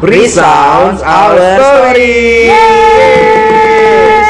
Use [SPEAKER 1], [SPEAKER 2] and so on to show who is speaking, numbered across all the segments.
[SPEAKER 1] Resounds Our Story.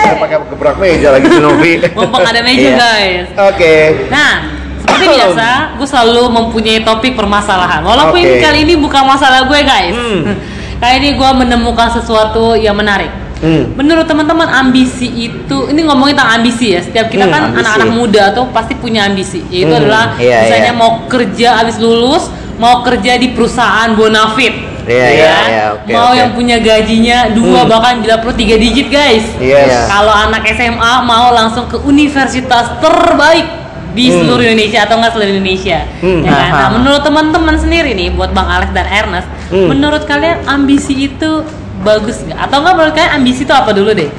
[SPEAKER 1] Saya pakai gebrak meja lagi Novi.
[SPEAKER 2] Mumpung ada meja
[SPEAKER 3] Iya.
[SPEAKER 2] guys.
[SPEAKER 1] Oke.
[SPEAKER 2] Nah, seperti biasa, gue selalu mempunyai topik permasalahan. Walaupun
[SPEAKER 1] Oke.
[SPEAKER 2] kali ini bukan masalah gue guys.
[SPEAKER 1] Hmm.
[SPEAKER 2] kali ini gue menemukan sesuatu yang menarik.
[SPEAKER 1] Hmm.
[SPEAKER 2] Menurut teman-teman ambisi itu, ini ngomongin tentang ambisi ya. Setiap kita
[SPEAKER 1] Hmm,
[SPEAKER 2] kan anak-anak muda tuh pasti punya ambisi. Yaitu
[SPEAKER 1] Hmm,
[SPEAKER 2] adalah
[SPEAKER 3] iya,
[SPEAKER 2] misalnya
[SPEAKER 3] iya.
[SPEAKER 2] mau kerja habis lulus, mau kerja di perusahaan bonafit.
[SPEAKER 3] Iya,
[SPEAKER 2] ya
[SPEAKER 3] iya,
[SPEAKER 2] kan?
[SPEAKER 3] iya, oke,
[SPEAKER 2] mau
[SPEAKER 3] oke.
[SPEAKER 2] yang punya gajinya dua
[SPEAKER 1] Hmm.
[SPEAKER 2] bahkan bila perlu tiga digit guys.
[SPEAKER 1] Yes.
[SPEAKER 3] Iya.
[SPEAKER 2] Kalau anak SMA mau langsung ke universitas terbaik di
[SPEAKER 1] Hmm.
[SPEAKER 2] seluruh Indonesia atau enggak seluruh Indonesia.
[SPEAKER 1] Hmm.
[SPEAKER 2] Ya kan? Nah, menurut teman-teman sendiri nih buat Bang Alex dan Ernest,
[SPEAKER 1] Hmm.
[SPEAKER 2] menurut kalian ambisi itu bagus nggak? Atau enggak menurut kalian ambisi itu apa dulu deh?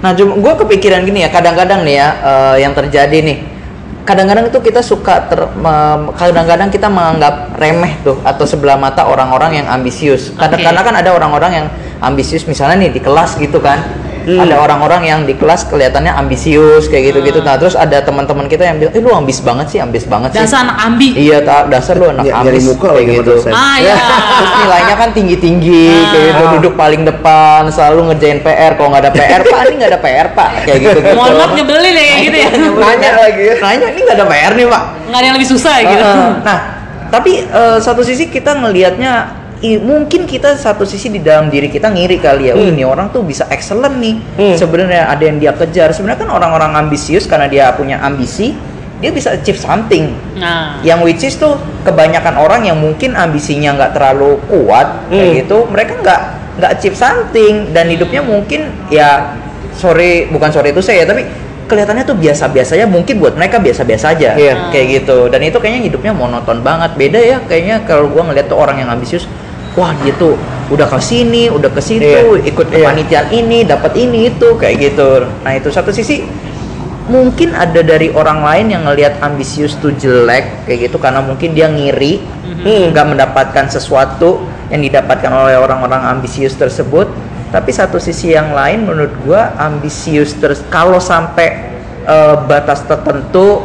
[SPEAKER 3] Nah, gue kepikiran gini ya, kadang-kadang nih ya eh, yang terjadi nih. Kadang-kadang itu kita suka ter, kadang-kadang kita menganggap remeh tuh atau sebelah mata orang-orang yang ambisius. Kadang-kadang kan ada orang-orang yang ambisius misalnya nih di kelas gitu kan.
[SPEAKER 1] Hmm.
[SPEAKER 3] Ada orang-orang yang di kelas kelihatannya ambisius kayak gitu-gitu. Nah, terus ada teman-teman kita yang bilang, "Eh, lu ambis banget sih, ambis banget sih."
[SPEAKER 2] Dasar anak ambi.
[SPEAKER 3] Iya, tak dasar lu anak
[SPEAKER 1] nyari
[SPEAKER 3] ambis
[SPEAKER 1] muka
[SPEAKER 3] kayak gitu.
[SPEAKER 2] Ah ya.
[SPEAKER 3] Terus nilainya kan tinggi-tinggi,
[SPEAKER 2] Ah.
[SPEAKER 3] kayak gitu,
[SPEAKER 1] Ah.
[SPEAKER 3] duduk paling depan, selalu ngerjain PR. Kalau nggak ada PR, Pak, ini nggak ada PR, Pak. Kayak gitu. gitu.
[SPEAKER 2] Mohon maaf nyebelin ya kayak gitu ya.
[SPEAKER 1] Nanya lagi ya.
[SPEAKER 3] Nanya, ini nggak ada PR nih, Pak.
[SPEAKER 2] Nggak ada yang lebih susah ya gitu.
[SPEAKER 3] Heeh. Nah, tapi eh, satu sisi kita ngelihatnya i- mungkin kita satu sisi di dalam diri kita ngiri kali ya.
[SPEAKER 1] Hmm.
[SPEAKER 3] ini orang tuh bisa excellent nih.
[SPEAKER 1] Hmm.
[SPEAKER 3] Sebenarnya ada yang dia kejar. Sebenarnya kan orang-orang ambisius karena dia punya ambisi, dia bisa achieve something.
[SPEAKER 2] Nah,
[SPEAKER 3] Yang which is tuh kebanyakan orang yang mungkin ambisinya nggak terlalu kuat kayak
[SPEAKER 1] Hmm.
[SPEAKER 3] gitu, mereka nggak nggak achieve something dan hidupnya mungkin ya sorry bukan sorry itu saya ya tapi kelihatannya tuh biasa-biasa ya mungkin buat mereka biasa-biasa aja
[SPEAKER 1] Iya.
[SPEAKER 3] kayak gitu dan itu kayaknya hidupnya monoton banget beda ya kayaknya kalau gua ngeliat tuh orang yang ambisius wah dia tuh udah ke sini udah ke situ
[SPEAKER 1] Iya.
[SPEAKER 3] ikut
[SPEAKER 1] Iya.
[SPEAKER 3] kepanitiaan ini dapat ini itu kayak gitu nah itu satu sisi mungkin ada dari orang lain yang ngelihat ambisius tuh jelek kayak gitu karena mungkin dia ngiri
[SPEAKER 1] Hmm.
[SPEAKER 3] nggak mendapatkan sesuatu yang didapatkan oleh orang-orang ambisius tersebut tapi satu sisi yang lain menurut gua ambisius terus kalau sampai eh, batas tertentu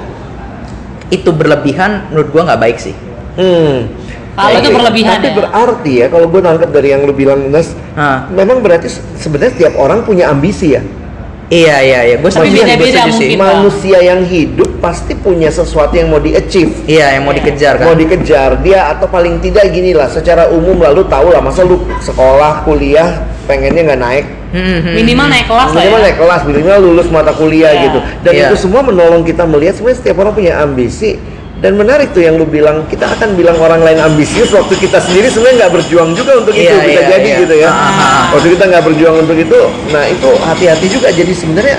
[SPEAKER 3] itu berlebihan menurut gua nggak baik sih
[SPEAKER 1] Hmm.
[SPEAKER 2] Kalau itu
[SPEAKER 1] Tapi-
[SPEAKER 2] berlebihan
[SPEAKER 1] tapi
[SPEAKER 2] ya.
[SPEAKER 1] berarti ya kalau gue nangkep dari yang lu bilang Nes, memang berarti se- sebenarnya setiap orang punya ambisi ya.
[SPEAKER 3] iya iya iya gue setuju
[SPEAKER 2] beda-beda
[SPEAKER 3] gue setuju sih.
[SPEAKER 1] Manusia yang hidup pasti punya sesuatu yang mau di-achieve.
[SPEAKER 3] iya yang mau
[SPEAKER 2] Iya.
[SPEAKER 3] dikejar kan
[SPEAKER 1] Mau dikejar dia atau paling tidak gini lah secara umum lalu tahu lah masa lu sekolah kuliah pengennya nggak naik
[SPEAKER 3] Hmm, hmm,
[SPEAKER 2] minimal naik kelas lah
[SPEAKER 1] minimal
[SPEAKER 2] ya.
[SPEAKER 1] naik kelas minimal lulus mata kuliah
[SPEAKER 2] Iya.
[SPEAKER 1] gitu dan
[SPEAKER 3] Iya.
[SPEAKER 1] itu semua menolong kita melihat sebenarnya setiap orang punya ambisi dan menarik tuh yang lu bilang kita akan bilang orang lain ambisius waktu kita sendiri sebenarnya nggak berjuang juga untuk itu
[SPEAKER 3] Iya,
[SPEAKER 1] bisa
[SPEAKER 3] iya,
[SPEAKER 1] jadi
[SPEAKER 3] iya.
[SPEAKER 1] gitu ya
[SPEAKER 3] Ah, ah,
[SPEAKER 1] waktu kita nggak berjuang untuk itu nah itu hati-hati juga jadi sebenarnya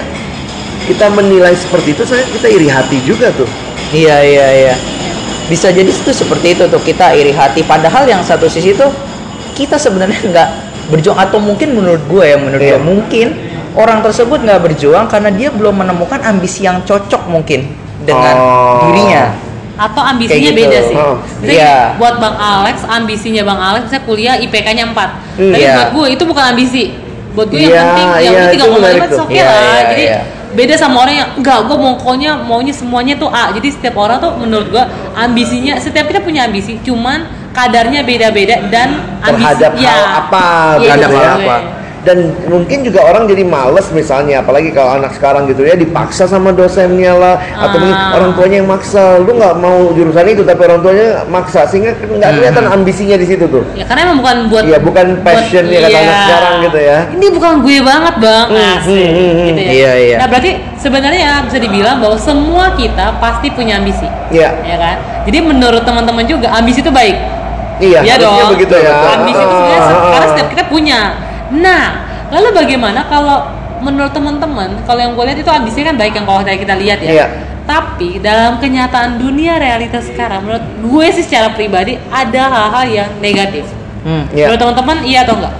[SPEAKER 1] kita menilai seperti itu saya kita iri hati juga tuh
[SPEAKER 3] Iya iya iya. Bisa jadi itu seperti itu tuh kita iri hati. Padahal yang satu sisi tuh kita sebenarnya nggak berjuang atau mungkin menurut gue ya menurut
[SPEAKER 1] Iya.
[SPEAKER 3] gue mungkin orang tersebut nggak berjuang karena dia belum menemukan ambisi yang cocok mungkin dengan
[SPEAKER 1] Oh.
[SPEAKER 3] dirinya.
[SPEAKER 2] Atau ambisinya
[SPEAKER 3] gitu.
[SPEAKER 2] beda sih.
[SPEAKER 1] Oh.
[SPEAKER 3] Iya.
[SPEAKER 2] buat Bang Alex, ambisinya Bang Alex misalnya kuliah IPK-nya 4.
[SPEAKER 1] Hmm.
[SPEAKER 2] Tapi
[SPEAKER 3] Iya.
[SPEAKER 2] buat gue itu bukan ambisi. Buat gue yang
[SPEAKER 1] Iya,
[SPEAKER 2] penting yang
[SPEAKER 1] iya,
[SPEAKER 2] penting
[SPEAKER 1] menarik
[SPEAKER 2] lima
[SPEAKER 1] tuh.
[SPEAKER 2] oke
[SPEAKER 3] Iya,
[SPEAKER 2] lah.
[SPEAKER 3] iya,
[SPEAKER 2] Jadi
[SPEAKER 3] iya.
[SPEAKER 2] beda sama orang yang enggak gue maunya maunya semuanya tuh A. Jadi setiap orang tuh menurut gue ambisinya setiap kita punya ambisi, cuman kadarnya beda-beda dan ambisi
[SPEAKER 1] terhadap
[SPEAKER 2] ya,
[SPEAKER 1] hal apa
[SPEAKER 2] iya,
[SPEAKER 3] terhadap hal apa.
[SPEAKER 1] Dan mungkin juga orang jadi males misalnya apalagi kalau anak sekarang gitu ya dipaksa sama dosennya lah atau mungkin
[SPEAKER 2] Ah.
[SPEAKER 1] orang tuanya yang maksa lu nggak mau jurusan itu tapi orang tuanya maksa sehingga nggak kelihatan ambisinya di situ tuh
[SPEAKER 2] Ya karena emang bukan buat
[SPEAKER 1] Iya, bukan passion ya, kata anak
[SPEAKER 2] iya.
[SPEAKER 1] sekarang gitu ya.
[SPEAKER 2] Ini bukan gue banget bang,
[SPEAKER 1] Hmm,
[SPEAKER 2] asik.
[SPEAKER 1] hmm, hmm, hmm.
[SPEAKER 2] Gitu ya.
[SPEAKER 3] Iya, iya.
[SPEAKER 2] Nah berarti sebenarnya ya bisa dibilang bahwa semua kita pasti punya ambisi,
[SPEAKER 1] Iya.
[SPEAKER 2] ya kan? Jadi menurut teman-teman juga ambisi itu baik.
[SPEAKER 1] iya harusnya
[SPEAKER 2] dong.
[SPEAKER 1] begitu ya
[SPEAKER 2] Ambisi itu sebenarnya
[SPEAKER 1] Ah,
[SPEAKER 2] se-
[SPEAKER 1] ah,
[SPEAKER 2] karena setiap kita punya. Nah, lalu bagaimana kalau menurut teman-teman, kalau yang gue lihat itu ambisinya kan baik yang kalau tadi kita lihat ya.
[SPEAKER 1] Iya.
[SPEAKER 2] Tapi dalam kenyataan dunia realitas sekarang, menurut gue sih secara pribadi ada hal-hal yang negatif.
[SPEAKER 3] Hmm.
[SPEAKER 1] Iya.
[SPEAKER 2] Menurut teman-teman iya atau enggak?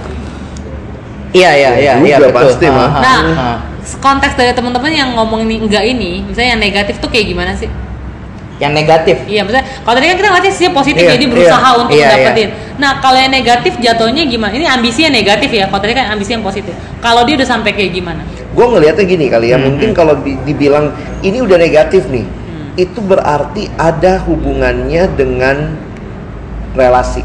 [SPEAKER 3] Iya iya iya
[SPEAKER 1] Juga
[SPEAKER 3] iya betul.
[SPEAKER 1] pasti,
[SPEAKER 3] Ah,
[SPEAKER 1] mah.
[SPEAKER 3] ah,
[SPEAKER 2] Nah,
[SPEAKER 3] ah.
[SPEAKER 2] konteks dari teman-teman yang ngomong ini enggak ini, misalnya yang negatif tuh kayak gimana sih?
[SPEAKER 3] yang negatif.
[SPEAKER 2] Iya, misalnya kalau tadi kan kita ngasih sih positif
[SPEAKER 1] Iya,
[SPEAKER 2] jadi berusaha
[SPEAKER 3] iya.
[SPEAKER 2] untuk
[SPEAKER 3] Iya,
[SPEAKER 2] dapetin. Nah, kalau yang negatif jatuhnya gimana? Ini ambisi yang negatif ya. Kalau tadi kan ambisi yang positif. Kalau dia udah sampai kayak gimana?
[SPEAKER 1] gue ngelihatnya gini kali ya
[SPEAKER 3] Hmm,
[SPEAKER 1] mungkin kalau di- dibilang ini udah negatif nih
[SPEAKER 2] Hmm.
[SPEAKER 1] itu berarti ada hubungannya dengan relasi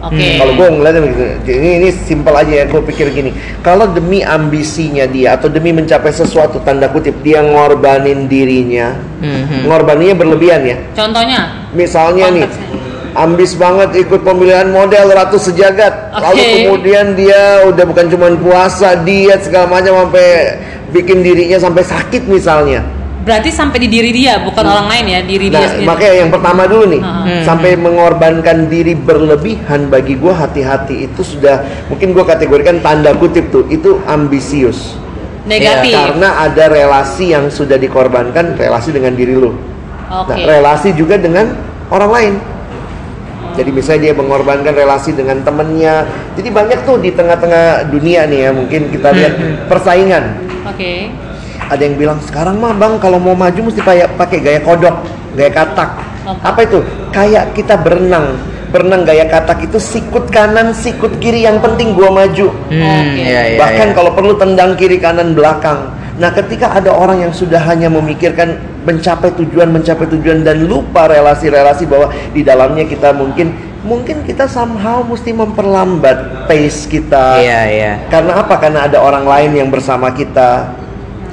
[SPEAKER 2] Oke.
[SPEAKER 1] Kalau gue ngeliatnya begitu, ini ini simpel aja ya. Gue pikir gini, kalau demi ambisinya dia atau demi mencapai sesuatu tanda kutip dia ngorbanin dirinya,
[SPEAKER 3] Mhm.
[SPEAKER 1] ngorbaninnya berlebihan ya.
[SPEAKER 2] Contohnya?
[SPEAKER 1] Misalnya nih,
[SPEAKER 2] Konteksnya.
[SPEAKER 1] Ambis banget ikut pemilihan model Ratu Sejagat. Lalu
[SPEAKER 2] Oke.
[SPEAKER 1] kemudian dia udah bukan cuma puasa, diet segala macam sampai bikin dirinya sampai sakit misalnya.
[SPEAKER 2] Berarti sampai di diri dia, bukan orang lain ya, diri dia
[SPEAKER 1] Nah,
[SPEAKER 2] sendiri.
[SPEAKER 1] makanya yang pertama dulu nih,
[SPEAKER 2] Hmm.
[SPEAKER 1] sampai mengorbankan diri berlebihan bagi gua hati-hati itu sudah mungkin gua kategorikan tanda kutip tuh itu ambisius.
[SPEAKER 2] Negatif.
[SPEAKER 1] Karena ada relasi yang sudah dikorbankan, relasi dengan diri lu.
[SPEAKER 2] Oke.
[SPEAKER 1] Nah, relasi juga dengan orang lain. Jadi misalnya dia mengorbankan relasi dengan temennya. Jadi banyak tuh di tengah-tengah dunia nih ya mungkin kita lihat persaingan.
[SPEAKER 2] Oke.
[SPEAKER 1] Ada yang bilang sekarang mah bang kalau mau maju mesti pakai gaya kodok, gaya katak.
[SPEAKER 2] Apa?
[SPEAKER 1] Apa itu? Kayak kita berenang, berenang gaya katak itu sikut kanan, sikut kiri yang penting gua maju.
[SPEAKER 3] Hmm,
[SPEAKER 2] Oke.
[SPEAKER 3] iya, iya,
[SPEAKER 1] Bahkan
[SPEAKER 3] iya.
[SPEAKER 1] kalau perlu tendang kiri kanan belakang. Nah, ketika ada orang yang sudah hanya memikirkan mencapai tujuan, mencapai tujuan dan lupa relasi-relasi bahwa di dalamnya kita mungkin mungkin kita somehow mesti memperlambat pace kita.
[SPEAKER 3] Iya, iya.
[SPEAKER 1] Karena apa? Karena ada orang lain yang bersama kita.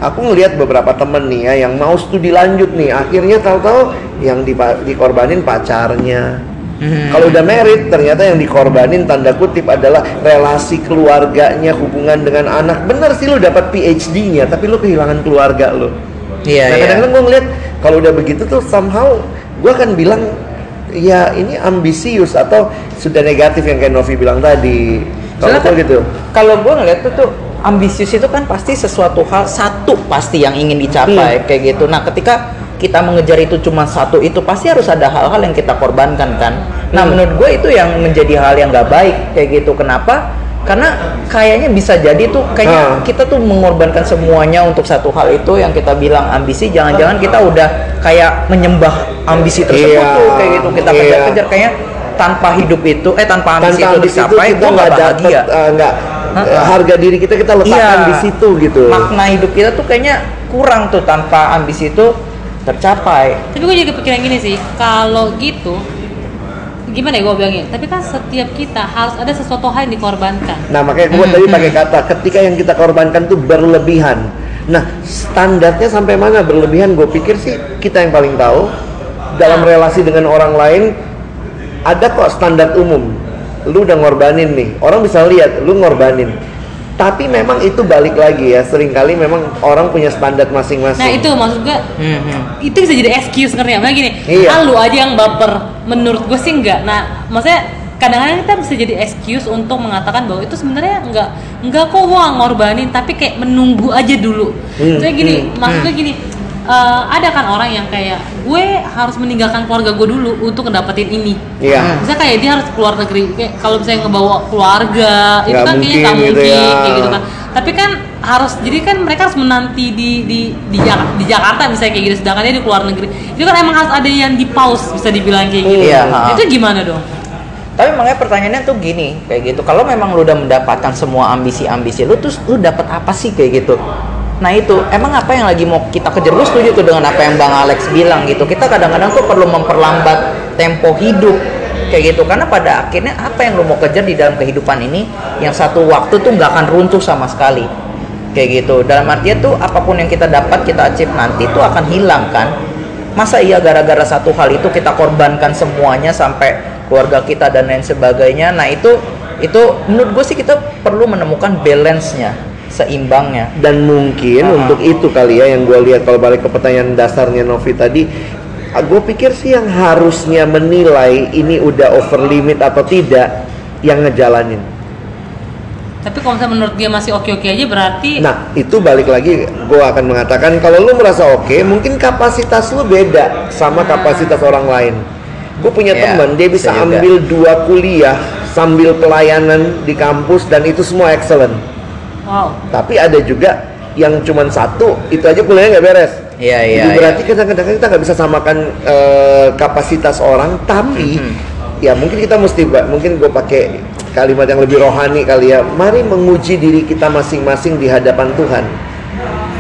[SPEAKER 1] Aku ngelihat beberapa temen nih ya yang mau studi lanjut nih, akhirnya tahu-tahu yang dikorbanin pacarnya.
[SPEAKER 3] Mhm.
[SPEAKER 1] Kalau udah merit, ternyata yang dikorbanin tanda kutip adalah relasi keluarganya, hubungan dengan anak. Bener sih lu dapat PhD-nya, tapi lu kehilangan keluarga lu.
[SPEAKER 3] Iya,
[SPEAKER 1] nah,
[SPEAKER 3] iya.
[SPEAKER 1] kadang-kadang gue ngeliat kalau udah begitu tuh somehow gue akan bilang ya ini ambisius atau sudah negatif yang kayak Novi bilang tadi. Kalau
[SPEAKER 3] kan-
[SPEAKER 1] gitu.
[SPEAKER 3] Kalau gue ngeliat tuh tuh ambisius itu kan pasti sesuatu hal satu pasti yang ingin dicapai kayak gitu. Nah ketika kita mengejar itu cuma satu itu pasti harus ada hal-hal yang kita korbankan kan. Nah
[SPEAKER 1] Hmm.
[SPEAKER 3] menurut gue itu yang menjadi hal yang nggak baik kayak gitu. Kenapa? Karena kayaknya bisa jadi tuh kayaknya
[SPEAKER 1] Ah.
[SPEAKER 3] kita tuh mengorbankan semuanya untuk satu hal itu yang kita bilang ambisi. Jangan-jangan kita udah kayak menyembah ambisi tersebut
[SPEAKER 1] Iya,
[SPEAKER 3] tuh kayak gitu kita
[SPEAKER 1] iya.
[SPEAKER 3] kejar-kejar kayaknya tanpa hidup itu eh tanpa ambisi
[SPEAKER 1] Tanpa
[SPEAKER 3] itu
[SPEAKER 1] ambisi itu
[SPEAKER 3] dicapai
[SPEAKER 1] kita nggak
[SPEAKER 3] bahagia.
[SPEAKER 1] eh, nggak
[SPEAKER 3] Heeh.
[SPEAKER 1] harga diri kita kita letakkan
[SPEAKER 3] Iya.
[SPEAKER 1] di situ gitu.
[SPEAKER 3] makna hidup kita tuh kayaknya kurang tuh tanpa ambisi itu tercapai
[SPEAKER 2] Tapi gue juga kepikiran gini sih, kalau gitu gimana ya gue bilangnya? Tapi kan setiap kita harus ada sesuatu hal yang dikorbankan.
[SPEAKER 1] Nah makanya gue
[SPEAKER 3] Hmm,
[SPEAKER 1] tadi
[SPEAKER 3] hmm.
[SPEAKER 1] pakai kata ketika yang kita korbankan tuh berlebihan. Nah standarnya sampai mana berlebihan? Gue pikir sih kita yang paling tahu. Dalam relasi dengan orang lain ada kok standar umum. Lu udah ngorbanin nih, orang bisa lihat lu ngorbanin. Tapi memang itu balik lagi ya, sering kali memang orang punya standar masing-masing.
[SPEAKER 2] Nah itu maksud gue,
[SPEAKER 3] Mhm.
[SPEAKER 2] itu bisa jadi excuse ngerti nggak? Gini,
[SPEAKER 1] Iya.
[SPEAKER 2] ah lu aja yang baper. Menurut gue sih enggak. Nah maksudnya kadang-kadang kita bisa jadi excuse untuk mengatakan bahwa itu sebenarnya enggak enggak kok gua nggak ngorbanin tapi kayak menunggu aja dulu.
[SPEAKER 1] Hmm,
[SPEAKER 2] Maksudnya gini,
[SPEAKER 3] hmm,
[SPEAKER 2] maksudnya gini. Eh, ada kan orang yang kayak gue harus meninggalkan keluarga gue dulu untuk ngedapetin ini.
[SPEAKER 1] Iya.
[SPEAKER 2] Misalnya kayak dia harus keluar negeri, kayak kalau misalnya ngebawa keluarga, itu
[SPEAKER 1] Nggak
[SPEAKER 2] kan kayaknya nggak
[SPEAKER 1] mungkin gitu
[SPEAKER 2] mungkin,
[SPEAKER 1] ya.
[SPEAKER 2] kayak gitu kan. Tapi kan harus, jadi kan mereka harus menanti di di di, Jak- di Jakarta misalnya kayak gitu, sedangkan dia di luar negeri. Itu kan emang harus ada yang di pause bisa dibilang kayak gitu.
[SPEAKER 3] Iya.
[SPEAKER 2] Itu gimana dong?
[SPEAKER 3] tapi makanya pertanyaannya tuh gini kayak gitu kalau memang lu udah mendapatkan semua ambisi-ambisi lu terus lu dapat apa sih kayak gitu nah itu. Emang apa yang lagi mau kita kejar? Gue setuju tuh dengan apa yang bang Alex bilang gitu. Kita kadang-kadang tuh perlu memperlambat tempo hidup kayak gitu. Karena pada akhirnya apa yang lu mau kejar di dalam kehidupan ini yang satu waktu tuh nggak akan runtuh sama sekali. Kayak gitu. Dalam artian tuh apa pun yang kita dapat kita achieve nanti tuh akan hilang kan? Masa iya gara-gara satu hal itu kita korbankan semuanya sampai keluarga kita dan lain sebagainya? Nah itu itu menurut gue sih kita perlu menemukan balance-nya seimbangnya
[SPEAKER 1] dan mungkin
[SPEAKER 3] Ah.
[SPEAKER 1] untuk itu kali ya yang gue lihat kalau balik ke pertanyaan dasarnya Novi tadi gue pikir sih yang harusnya menilai ini udah over limit atau tidak yang ngejalanin
[SPEAKER 2] Tapi kalau misalnya menurut dia masih oke-oke aja berarti
[SPEAKER 1] nah itu balik lagi gue akan mengatakan kalau lu merasa oke mungkin kapasitas lu beda sama kapasitas orang lain gue punya
[SPEAKER 3] Ya,
[SPEAKER 1] teman dia
[SPEAKER 3] bisa juga.
[SPEAKER 1] ambil dua kuliah sambil pelayanan di kampus dan itu semua excellent
[SPEAKER 2] wow.
[SPEAKER 1] tapi ada juga yang cuman satu itu aja kuliahnya nggak beres.
[SPEAKER 3] Iya, iya,
[SPEAKER 1] Jadi berarti kadang-kadang kita nggak bisa samakan eh, kapasitas orang tapi
[SPEAKER 3] Mhm.
[SPEAKER 1] ya mungkin kita mesti Mbak, mungkin gue pakai kalimat yang lebih rohani kali ya. Mari menguji diri kita masing-masing di hadapan Tuhan.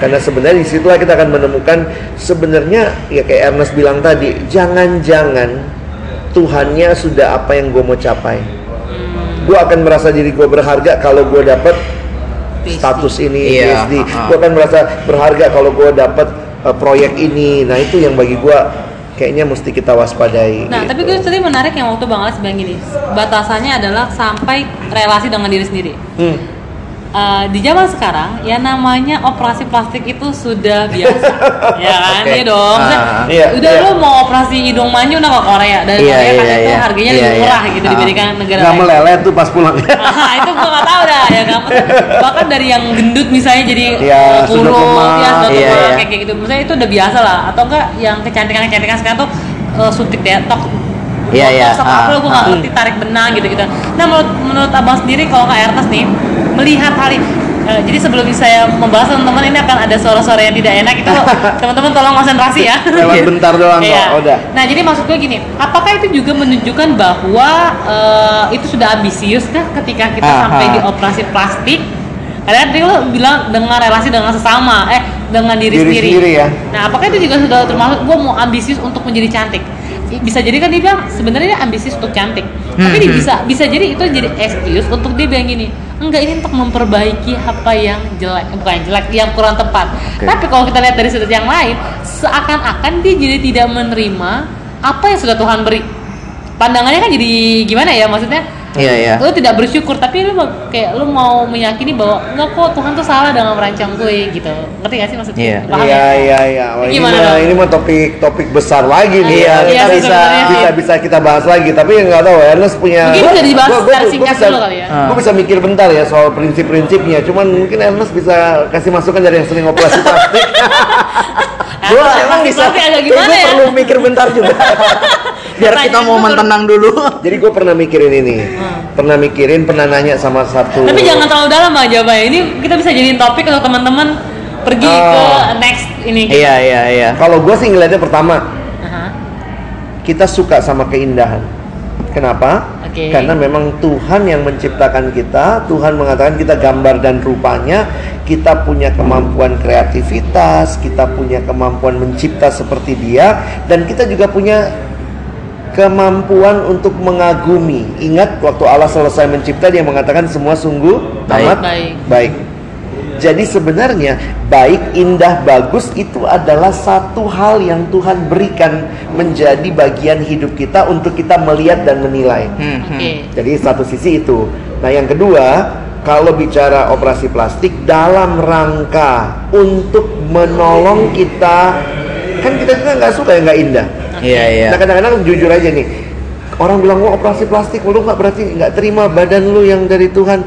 [SPEAKER 1] Karena sebenarnya di situlah kita akan menemukan sebenarnya ya kayak Ernest bilang tadi jangan-jangan Tuhannya sudah apa yang gue mau capai. Gue akan merasa diri gue berharga kalau gue dapet Status ini
[SPEAKER 3] Iya,
[SPEAKER 1] PhD
[SPEAKER 3] ha-ha.
[SPEAKER 1] gue akan merasa berharga kalau gue dapet uh, proyek ini nah itu yang bagi gue kayaknya mesti kita waspadai
[SPEAKER 2] Nah,
[SPEAKER 1] gitu.
[SPEAKER 2] tapi gue tadi menarik yang waktu Bang Alex bilang gini, batasannya adalah sampai relasi dengan diri sendiri.
[SPEAKER 1] Hmm.
[SPEAKER 2] Eh, di zaman sekarang, ya namanya operasi plastik itu sudah biasa, ya kan?
[SPEAKER 3] Oke.
[SPEAKER 2] Iya dong. Maksudnya,
[SPEAKER 3] Ah.
[SPEAKER 1] Iya,
[SPEAKER 2] udah
[SPEAKER 1] iya.
[SPEAKER 2] lu mau operasi hidung manyu udah ke Korea dan
[SPEAKER 3] Iya,
[SPEAKER 2] Korea kan
[SPEAKER 3] iya,
[SPEAKER 2] itu
[SPEAKER 3] iya.
[SPEAKER 2] harganya
[SPEAKER 3] Iya,
[SPEAKER 2] lebih
[SPEAKER 3] iya.
[SPEAKER 2] murah gitu
[SPEAKER 3] Ah.
[SPEAKER 2] dibandingkan negara
[SPEAKER 1] nggak
[SPEAKER 2] lain.
[SPEAKER 1] meleleh tuh pas pulang
[SPEAKER 2] Ah, itu gua nggak tahu dah ya kan bahkan dari yang gendut misalnya jadi
[SPEAKER 1] Iya, sudah
[SPEAKER 2] kurus ya sudah
[SPEAKER 3] Iya, iya.
[SPEAKER 2] kayak gitu misalnya itu udah biasa lah atau enggak yang kecantikan kecantikan sekarang tuh eh, suntik detox
[SPEAKER 3] Iya, iya.
[SPEAKER 2] botox,
[SPEAKER 3] Ah,
[SPEAKER 2] apa gue nggak
[SPEAKER 3] ah.
[SPEAKER 2] ngerti tarik benang gitu gitu nah menurut menurut abang sendiri kalau nggak Ernest nih melihat hal ini eh, jadi sebelum saya membahas teman-teman ini akan ada suara-suara yang tidak enak itu teman-teman tolong konsentrasi ya
[SPEAKER 1] lewat bentar doang kok
[SPEAKER 2] Iya.
[SPEAKER 1] udah
[SPEAKER 2] Nah, jadi maksud gue gini, apakah itu juga menunjukkan bahwa eh, itu sudah ambisius kah ketika kita
[SPEAKER 3] Aha.
[SPEAKER 2] sampai di operasi plastik? Karena tadi lo bilang dengan relasi dengan sesama, eh dengan diri,
[SPEAKER 1] Diri
[SPEAKER 2] sendiri.
[SPEAKER 1] sendiri ya.
[SPEAKER 2] Nah, apakah itu juga sudah termasuk gue mau ambisius untuk menjadi cantik? Bisa jadi kan dia bilang sebenarnya dia ambisius untuk cantik, tapi dia
[SPEAKER 3] Hmm,
[SPEAKER 2] bisa bisa jadi itu jadi excuse untuk dia bilang gini, enggak ini untuk memperbaiki apa yang jelek, bukan yang jelek, yang kurang tepat.
[SPEAKER 1] Oke.
[SPEAKER 2] Tapi kalau kita lihat dari sudut yang lain, seakan-akan dia jadi tidak menerima apa yang sudah Tuhan beri. Pandangannya kan jadi gimana ya maksudnya?
[SPEAKER 3] Iya, iya.
[SPEAKER 2] Lu tidak bersyukur, tapi lu mau- kayak lu mau meyakini bahwa enggak kok Tuhan tuh salah dalam merancang gue gitu. Ngerti gak sih maksudnya?
[SPEAKER 3] Iya.
[SPEAKER 2] Paham
[SPEAKER 1] Iya
[SPEAKER 2] ya?
[SPEAKER 1] iya iya. Wah, ini
[SPEAKER 2] Gimana
[SPEAKER 1] mah ini mah topik topik besar lagi nih.
[SPEAKER 3] Iya,
[SPEAKER 1] ya.
[SPEAKER 3] kita
[SPEAKER 2] sih
[SPEAKER 3] bisa
[SPEAKER 1] bisa bisa kita bahas lagi. Tapi nggak tahu Ernest punya.
[SPEAKER 2] Mungkin bisa dibahas
[SPEAKER 1] Gua- gua-
[SPEAKER 2] secara
[SPEAKER 1] gua
[SPEAKER 2] singkat
[SPEAKER 1] bisa-
[SPEAKER 2] dulu kali ya.
[SPEAKER 3] Ah.
[SPEAKER 1] Gue bisa mikir bentar ya soal prinsip-prinsipnya. Cuman mungkin Ernest bisa kasih masukan dari yang sering operasi plastik.
[SPEAKER 3] Gua emang bisa.
[SPEAKER 2] pasti agak
[SPEAKER 3] Kayak
[SPEAKER 2] gimana
[SPEAKER 3] gua
[SPEAKER 2] ya?
[SPEAKER 3] perlu mikir bentar juga. Biar kita mau tenang dulu.
[SPEAKER 1] Jadi gue pernah mikirin ini.
[SPEAKER 2] Hmm.
[SPEAKER 1] Pernah mikirin, pernah nanya sama satu.
[SPEAKER 2] Tapi jangan terlalu dalam bang jawabannya. Ini kita bisa jadiin topik untuk teman-teman pergi
[SPEAKER 1] Oh.
[SPEAKER 2] ke next ini. kita.
[SPEAKER 3] Iya, iya, iya.
[SPEAKER 1] Kalau gue sih ngeliatnya pertama,
[SPEAKER 2] Aha.
[SPEAKER 1] kita suka sama keindahan. Kenapa?
[SPEAKER 2] Oke.
[SPEAKER 1] Karena memang Tuhan yang menciptakan kita, Tuhan mengatakan kita gambar dan rupanya, kita punya kemampuan kreativitas, kita punya kemampuan mencipta seperti Dia, dan kita juga punya kemampuan untuk mengagumi. Ingat waktu Allah selesai mencipta dia mengatakan semua sungguh
[SPEAKER 3] Baik.
[SPEAKER 1] amat
[SPEAKER 2] Baik.
[SPEAKER 1] baik. Jadi sebenarnya baik, indah, bagus itu adalah satu hal yang Tuhan berikan menjadi bagian hidup kita untuk kita melihat dan menilai.
[SPEAKER 3] Hmm, hmm.
[SPEAKER 2] Oke.
[SPEAKER 1] Jadi satu sisi itu. Nah yang kedua, kalau bicara operasi plastik dalam rangka untuk menolong kita, kan kita juga nggak suka yang nggak indah.
[SPEAKER 3] Iya, iya.
[SPEAKER 1] Nah kadang-kadang jujur aja nih, orang bilang wah operasi plastik, lu nggak berarti nggak terima badan lu yang dari Tuhan.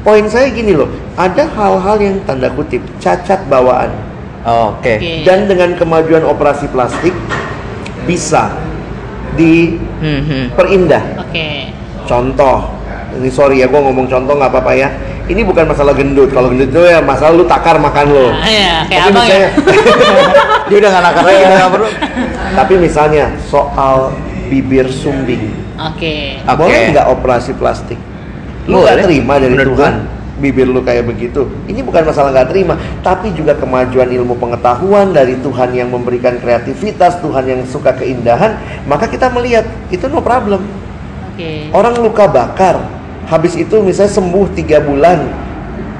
[SPEAKER 1] Poin saya gini loh, ada hal-hal yang tanda kutip cacat bawaan
[SPEAKER 3] Oke.
[SPEAKER 2] Oke.
[SPEAKER 1] dan dengan kemajuan operasi plastik bisa
[SPEAKER 3] Hmm, hmm.
[SPEAKER 1] diperindah.
[SPEAKER 2] Oke.
[SPEAKER 1] Contoh, ini sorry ya, gue ngomong contoh nggak apa-apa ya. Ini bukan masalah gendut. Kalau gendut itu ya masalah lu takar makan lo.
[SPEAKER 2] Nah, iya, kayak
[SPEAKER 1] Tapi
[SPEAKER 2] abang ya.
[SPEAKER 1] misalnya,
[SPEAKER 3] Dia udah nggak nakal lagi, nggak perlu.
[SPEAKER 1] tapi misalnya soal bibir sumbing,
[SPEAKER 2] Oke.
[SPEAKER 3] Oke.
[SPEAKER 1] boleh nggak operasi plastik? Lu nggak terima dari
[SPEAKER 3] Menurut
[SPEAKER 1] Tuhan bibir lu kayak begitu. Ini bukan masalah nggak terima, tapi juga kemajuan ilmu pengetahuan dari Tuhan yang memberikan kreativitas, Tuhan yang suka keindahan, maka kita melihat itu no problem.
[SPEAKER 2] Oke.
[SPEAKER 1] Orang luka bakar, habis itu misalnya sembuh tiga bulan,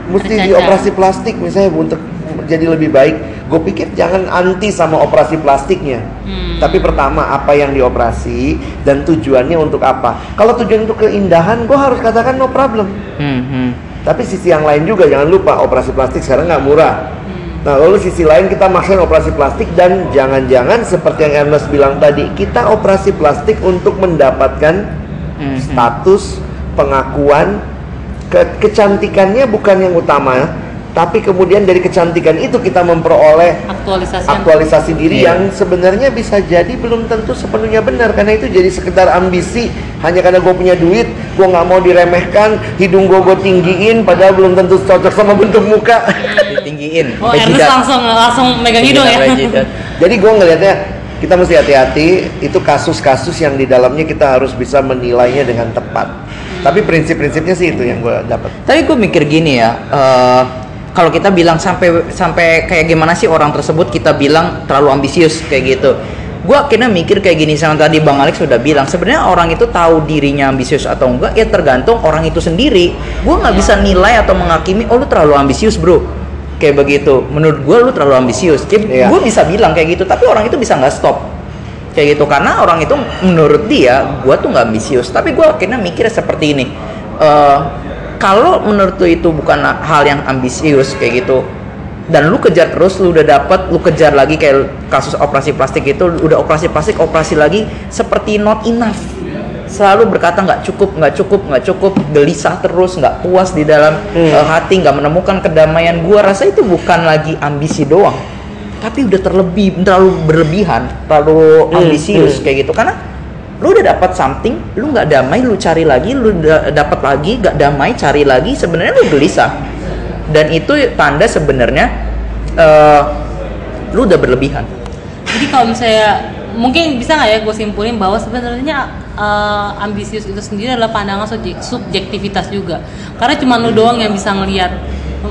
[SPEAKER 1] mesti dioperasi plastik misalnya untuk jadi lebih baik. Gue pikir jangan anti sama operasi plastiknya.
[SPEAKER 2] Hmm.
[SPEAKER 1] Tapi pertama apa yang dioperasi dan tujuannya untuk apa? Kalau tujuan untuk keindahan, gue harus katakan no problem.
[SPEAKER 3] Hmm, hmm.
[SPEAKER 1] Tapi sisi yang lain juga jangan lupa operasi plastik sekarang nggak murah. Nah lalu sisi lain kita maksain operasi plastik dan jangan-jangan seperti yang Ernest bilang tadi kita operasi plastik untuk mendapatkan
[SPEAKER 3] Hmm, hmm.
[SPEAKER 1] status pengakuan ke- kecantikannya bukan yang utama tapi kemudian dari kecantikan itu kita memperoleh
[SPEAKER 2] Aktualisasi.
[SPEAKER 1] aktualisasi diri
[SPEAKER 3] Iya.
[SPEAKER 1] yang sebenarnya bisa jadi belum tentu sepenuhnya benar karena itu jadi sekedar ambisi hanya karena gue punya duit gue nggak mau diremehkan hidung gue gue tinggiin padahal belum tentu cocok sama bentuk muka
[SPEAKER 3] Ditinggiin.
[SPEAKER 2] Oh, Ernest langsung langsung megang hidung ya.
[SPEAKER 1] Jadi gue ngelihatnya kita mesti hati-hati itu kasus-kasus yang di dalamnya kita harus bisa menilainya dengan tepat tapi prinsip-prinsipnya sih itu yang gue dapat
[SPEAKER 3] Tadi gue mikir gini ya, eh, kalau kita bilang sampai sampai kayak gimana sih orang tersebut kita bilang terlalu ambisius kayak gitu. gue akhirnya mikir kayak gini sama tadi bang Alex sudah bilang sebenarnya orang itu tahu dirinya ambisius atau enggak ya tergantung orang itu sendiri. Gue nggak bisa nilai atau menghakimi oh lu terlalu ambisius bro. Kayak begitu. Menurut gue lu terlalu ambisius.
[SPEAKER 1] Iya.
[SPEAKER 3] gue bisa bilang kayak gitu tapi orang itu bisa nggak stop. Kayak gitu karena orang itu menurut dia gue tuh nggak ambisius. Tapi gue akhirnya mikir seperti ini. Eh, kalau menurut lu itu bukan hal yang ambisius kayak gitu dan lu kejar terus lu udah dapat lu kejar lagi kayak kasus operasi plastik itu udah operasi plastik operasi lagi seperti not enough selalu berkata nggak cukup nggak cukup nggak cukup gelisah terus nggak puas di dalam
[SPEAKER 1] Hmm.
[SPEAKER 3] eh, hati nggak menemukan kedamaian gua rasa itu bukan lagi ambisi doang tapi udah terlebih terlalu berlebihan terlalu
[SPEAKER 1] Hmm,
[SPEAKER 3] ambisius
[SPEAKER 1] hmm.
[SPEAKER 3] kayak gitu karena lu udah dapat something lu nggak damai lu cari lagi lu da- dapat lagi nggak damai cari lagi sebenarnya lu gelisah dan itu tanda sebenarnya eh, lu udah berlebihan
[SPEAKER 2] Jadi kalau misalnya mungkin bisa nggak ya gue simpulin bahwa sebenarnya eh, ambisius itu sendiri adalah pandangan subjek- subjektivitas juga. Karena cuma lu doang yang bisa ngelihat.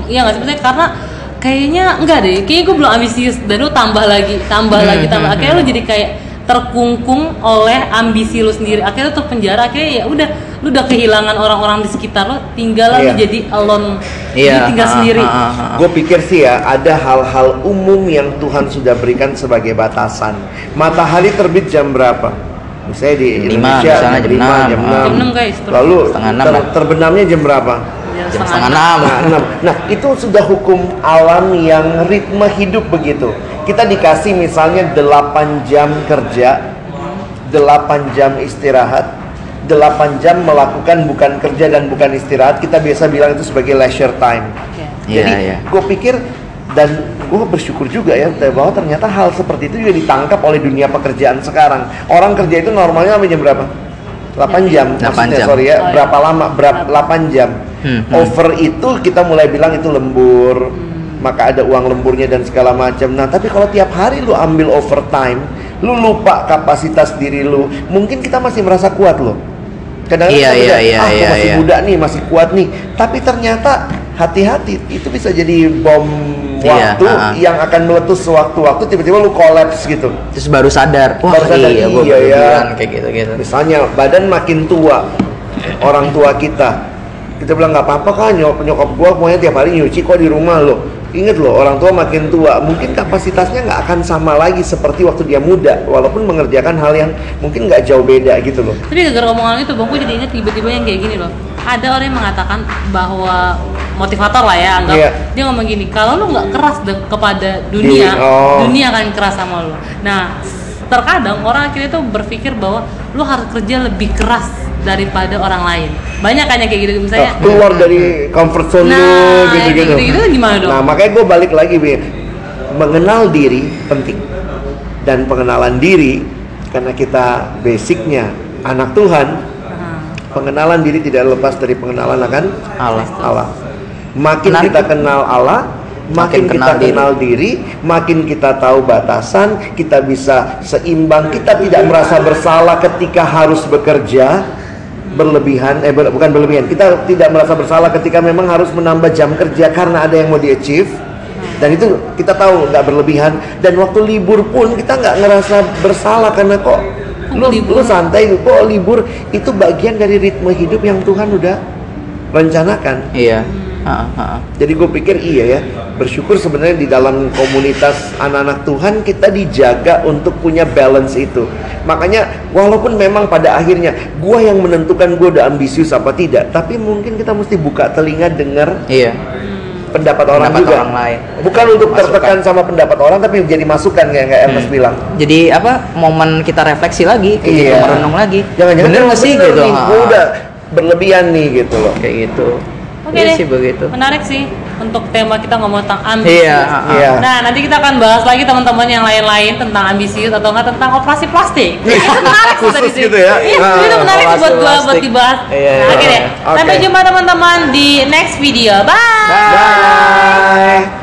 [SPEAKER 2] Iya nggak? Maksudnya karena kayaknya enggak deh. Kayaknya gue belum ambisius dan lu tambah lagi, tambah lagi, tambah. Akhirnya lu jadi kayak terkungkung oleh ambisi lu sendiri. Akhirnya tuh penjara. Akhirnya ya udah, lu udah kehilangan orang-orang di sekitar lu. Tinggal lu
[SPEAKER 1] Iya.
[SPEAKER 2] jadi alone.
[SPEAKER 3] Iya,
[SPEAKER 2] Jadi tinggal
[SPEAKER 3] ah,
[SPEAKER 2] sendiri.
[SPEAKER 3] ah, ah, ah.
[SPEAKER 1] Gue pikir sih ya ada hal-hal umum yang Tuhan sudah berikan sebagai batasan. Matahari terbit jam berapa? Misalnya di
[SPEAKER 3] Jam lima,
[SPEAKER 1] Indonesia
[SPEAKER 3] misalnya jam
[SPEAKER 1] lima,
[SPEAKER 3] enam.
[SPEAKER 1] jam
[SPEAKER 3] Ah.
[SPEAKER 1] enam.
[SPEAKER 2] Jam enam, guys.
[SPEAKER 1] Lalu
[SPEAKER 3] Setengah enam
[SPEAKER 1] ter-
[SPEAKER 3] lah.
[SPEAKER 1] terbenamnya jam berapa?
[SPEAKER 2] Ya,
[SPEAKER 3] jam setengah enam
[SPEAKER 1] Nah, enam. Nah, itu sudah hukum alam yang ritme hidup begitu. Kita dikasih misalnya 8 jam kerja, 8 jam istirahat, 8 jam melakukan bukan kerja dan bukan istirahat. Kita biasa bilang itu sebagai leisure time.
[SPEAKER 2] Oke.
[SPEAKER 3] Iya,
[SPEAKER 1] Jadi
[SPEAKER 3] iya.
[SPEAKER 1] gue pikir dan gue bersyukur juga ya bahwa ternyata hal seperti itu juga ditangkap oleh dunia pekerjaan sekarang. Orang kerja itu normalnya sampai jam berapa? 8 jam,
[SPEAKER 3] 8
[SPEAKER 1] maksudnya
[SPEAKER 3] jam.
[SPEAKER 1] sorry ya,
[SPEAKER 2] Oh, iya.
[SPEAKER 1] berapa lama? Berapa 8 jam.
[SPEAKER 3] Hmm, hmm.
[SPEAKER 1] Over itu kita mulai bilang itu lembur, maka ada uang lemburnya dan segala macam. Nah, tapi kalau tiap hari lu ambil overtime, lu lupa kapasitas diri lu, mungkin kita masih merasa kuat loh. Kadang-kadang
[SPEAKER 3] Iya,
[SPEAKER 1] kita
[SPEAKER 3] iya,
[SPEAKER 1] bilang,
[SPEAKER 3] iya,
[SPEAKER 1] ah,
[SPEAKER 3] iya,
[SPEAKER 1] masih
[SPEAKER 3] iya.
[SPEAKER 1] muda nih, masih kuat nih. Tapi ternyata hati-hati, itu bisa jadi bom
[SPEAKER 3] Iya,
[SPEAKER 1] waktu
[SPEAKER 3] ah.
[SPEAKER 1] yang akan meletus sewaktu-waktu tiba-tiba lu kolaps gitu.
[SPEAKER 3] terus baru sadar wah
[SPEAKER 1] Baru sadar,
[SPEAKER 3] iya
[SPEAKER 1] iya, ya.
[SPEAKER 3] berlebihan kayak gitu gitu
[SPEAKER 1] Misalnya badan makin tua, orang tua kita, kita bilang nggak apa-apa kan nyokap nyokap gua pokoknya tiap hari nyuci kok di rumah lo. Ingat loh orang tua makin tua, mungkin kapasitasnya nggak akan sama lagi seperti waktu dia muda, walaupun mengerjakan hal yang mungkin nggak jauh beda gitu loh.
[SPEAKER 2] Tapi gara-gara omongan itu, bangku jadi ingat tiba-tiba yang kayak gini loh. Ada orang yang mengatakan bahwa motivator lah ya, anggap
[SPEAKER 1] Iya.
[SPEAKER 2] dia ngomong gini, kalau lu nggak keras de- kepada dunia,
[SPEAKER 1] Diri, oh.
[SPEAKER 2] dunia akan keras sama lu. Nah, terkadang orang akhirnya tuh berpikir bahwa lu harus kerja lebih keras daripada orang lain. Banyak kan yang kayak gitu misalnya.
[SPEAKER 1] Nah, keluar dari comfort zone
[SPEAKER 2] Nah,
[SPEAKER 1] lu gitu-gitu.
[SPEAKER 2] kayak gitu-gitu gimana dong?
[SPEAKER 1] Nah, makanya gue balik lagi, Bi. Mengenal diri penting. Dan pengenalan diri karena kita basicnya anak Tuhan,
[SPEAKER 2] Nah,
[SPEAKER 1] pengenalan diri tidak lepas dari pengenalan akan
[SPEAKER 3] Allah
[SPEAKER 1] Allah. Makin
[SPEAKER 3] Menarik.
[SPEAKER 1] kita kenal Allah, makin,
[SPEAKER 3] Makin
[SPEAKER 1] kita
[SPEAKER 3] kenal diri.
[SPEAKER 1] kenal diri, makin kita tahu batasan, kita bisa seimbang, kita tidak merasa bersalah ketika harus bekerja berlebihan eh ber- bukan berlebihan. Kita tidak merasa bersalah ketika memang harus menambah jam kerja karena ada yang mau di achieve dan itu kita tahu nggak berlebihan. Dan waktu libur pun kita nggak ngerasa bersalah karena kok lu, lu
[SPEAKER 2] libur?
[SPEAKER 1] santai kok libur. Itu bagian dari ritme hidup yang Tuhan udah rencanakan.
[SPEAKER 3] Iya Ha, ha, ha.
[SPEAKER 1] jadi gue pikir iya ya bersyukur sebenarnya di dalam komunitas anak-anak Tuhan kita dijaga untuk punya balance itu makanya walaupun memang pada akhirnya gue yang menentukan gue udah ambisius apa tidak tapi mungkin kita mesti buka telinga dengar
[SPEAKER 3] iya
[SPEAKER 1] pendapat orang
[SPEAKER 3] Pendapat
[SPEAKER 1] juga
[SPEAKER 3] orang lain.
[SPEAKER 1] bukan untuk
[SPEAKER 3] Masukan.
[SPEAKER 1] tertekan sama pendapat orang tapi jadi masukan kayak kayak Ernest
[SPEAKER 3] Hmm.
[SPEAKER 1] bilang
[SPEAKER 3] jadi apa momen kita refleksi lagi gitu
[SPEAKER 1] Iya.
[SPEAKER 3] merenung lagi
[SPEAKER 1] jangan-jangan
[SPEAKER 3] bener nggak sih
[SPEAKER 1] bener
[SPEAKER 3] gitu
[SPEAKER 1] nih, gue udah berlebihan nih gitu loh
[SPEAKER 3] kayak gitu
[SPEAKER 2] Oke
[SPEAKER 3] Iya
[SPEAKER 2] deh.
[SPEAKER 3] sih begitu
[SPEAKER 2] Menarik sih untuk tema kita ngomong tentang ambisius.
[SPEAKER 3] Iya, ha.
[SPEAKER 1] Iya.
[SPEAKER 2] Nah, nanti kita akan bahas lagi teman-teman yang lain-lain tentang ambisius atau enggak tentang operasi plastik. Itu menarik sih
[SPEAKER 1] Khusus
[SPEAKER 2] tadi sih.
[SPEAKER 1] gitu ya?
[SPEAKER 2] Iya,
[SPEAKER 1] Nah,
[SPEAKER 2] itu menarik buat gua buat dibahas.
[SPEAKER 3] Iya,
[SPEAKER 2] Nah,
[SPEAKER 3] iya.
[SPEAKER 2] Oke deh.
[SPEAKER 1] Oke.
[SPEAKER 2] Sampai jumpa teman-teman di next video. Bye.
[SPEAKER 1] bye